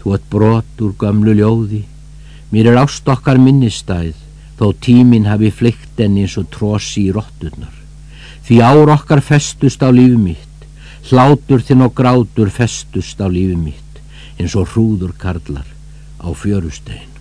Þú ert brot úr gömlu ljóði, mér er ást okkar minnistæð, þó tímin hafi fleikt enn eins og trósi í rótturnar. Því ár okkar festust á líf mitt, hlátur þinn og grátur festust á líf mitt, eins og hrúður karlar á fjörustein.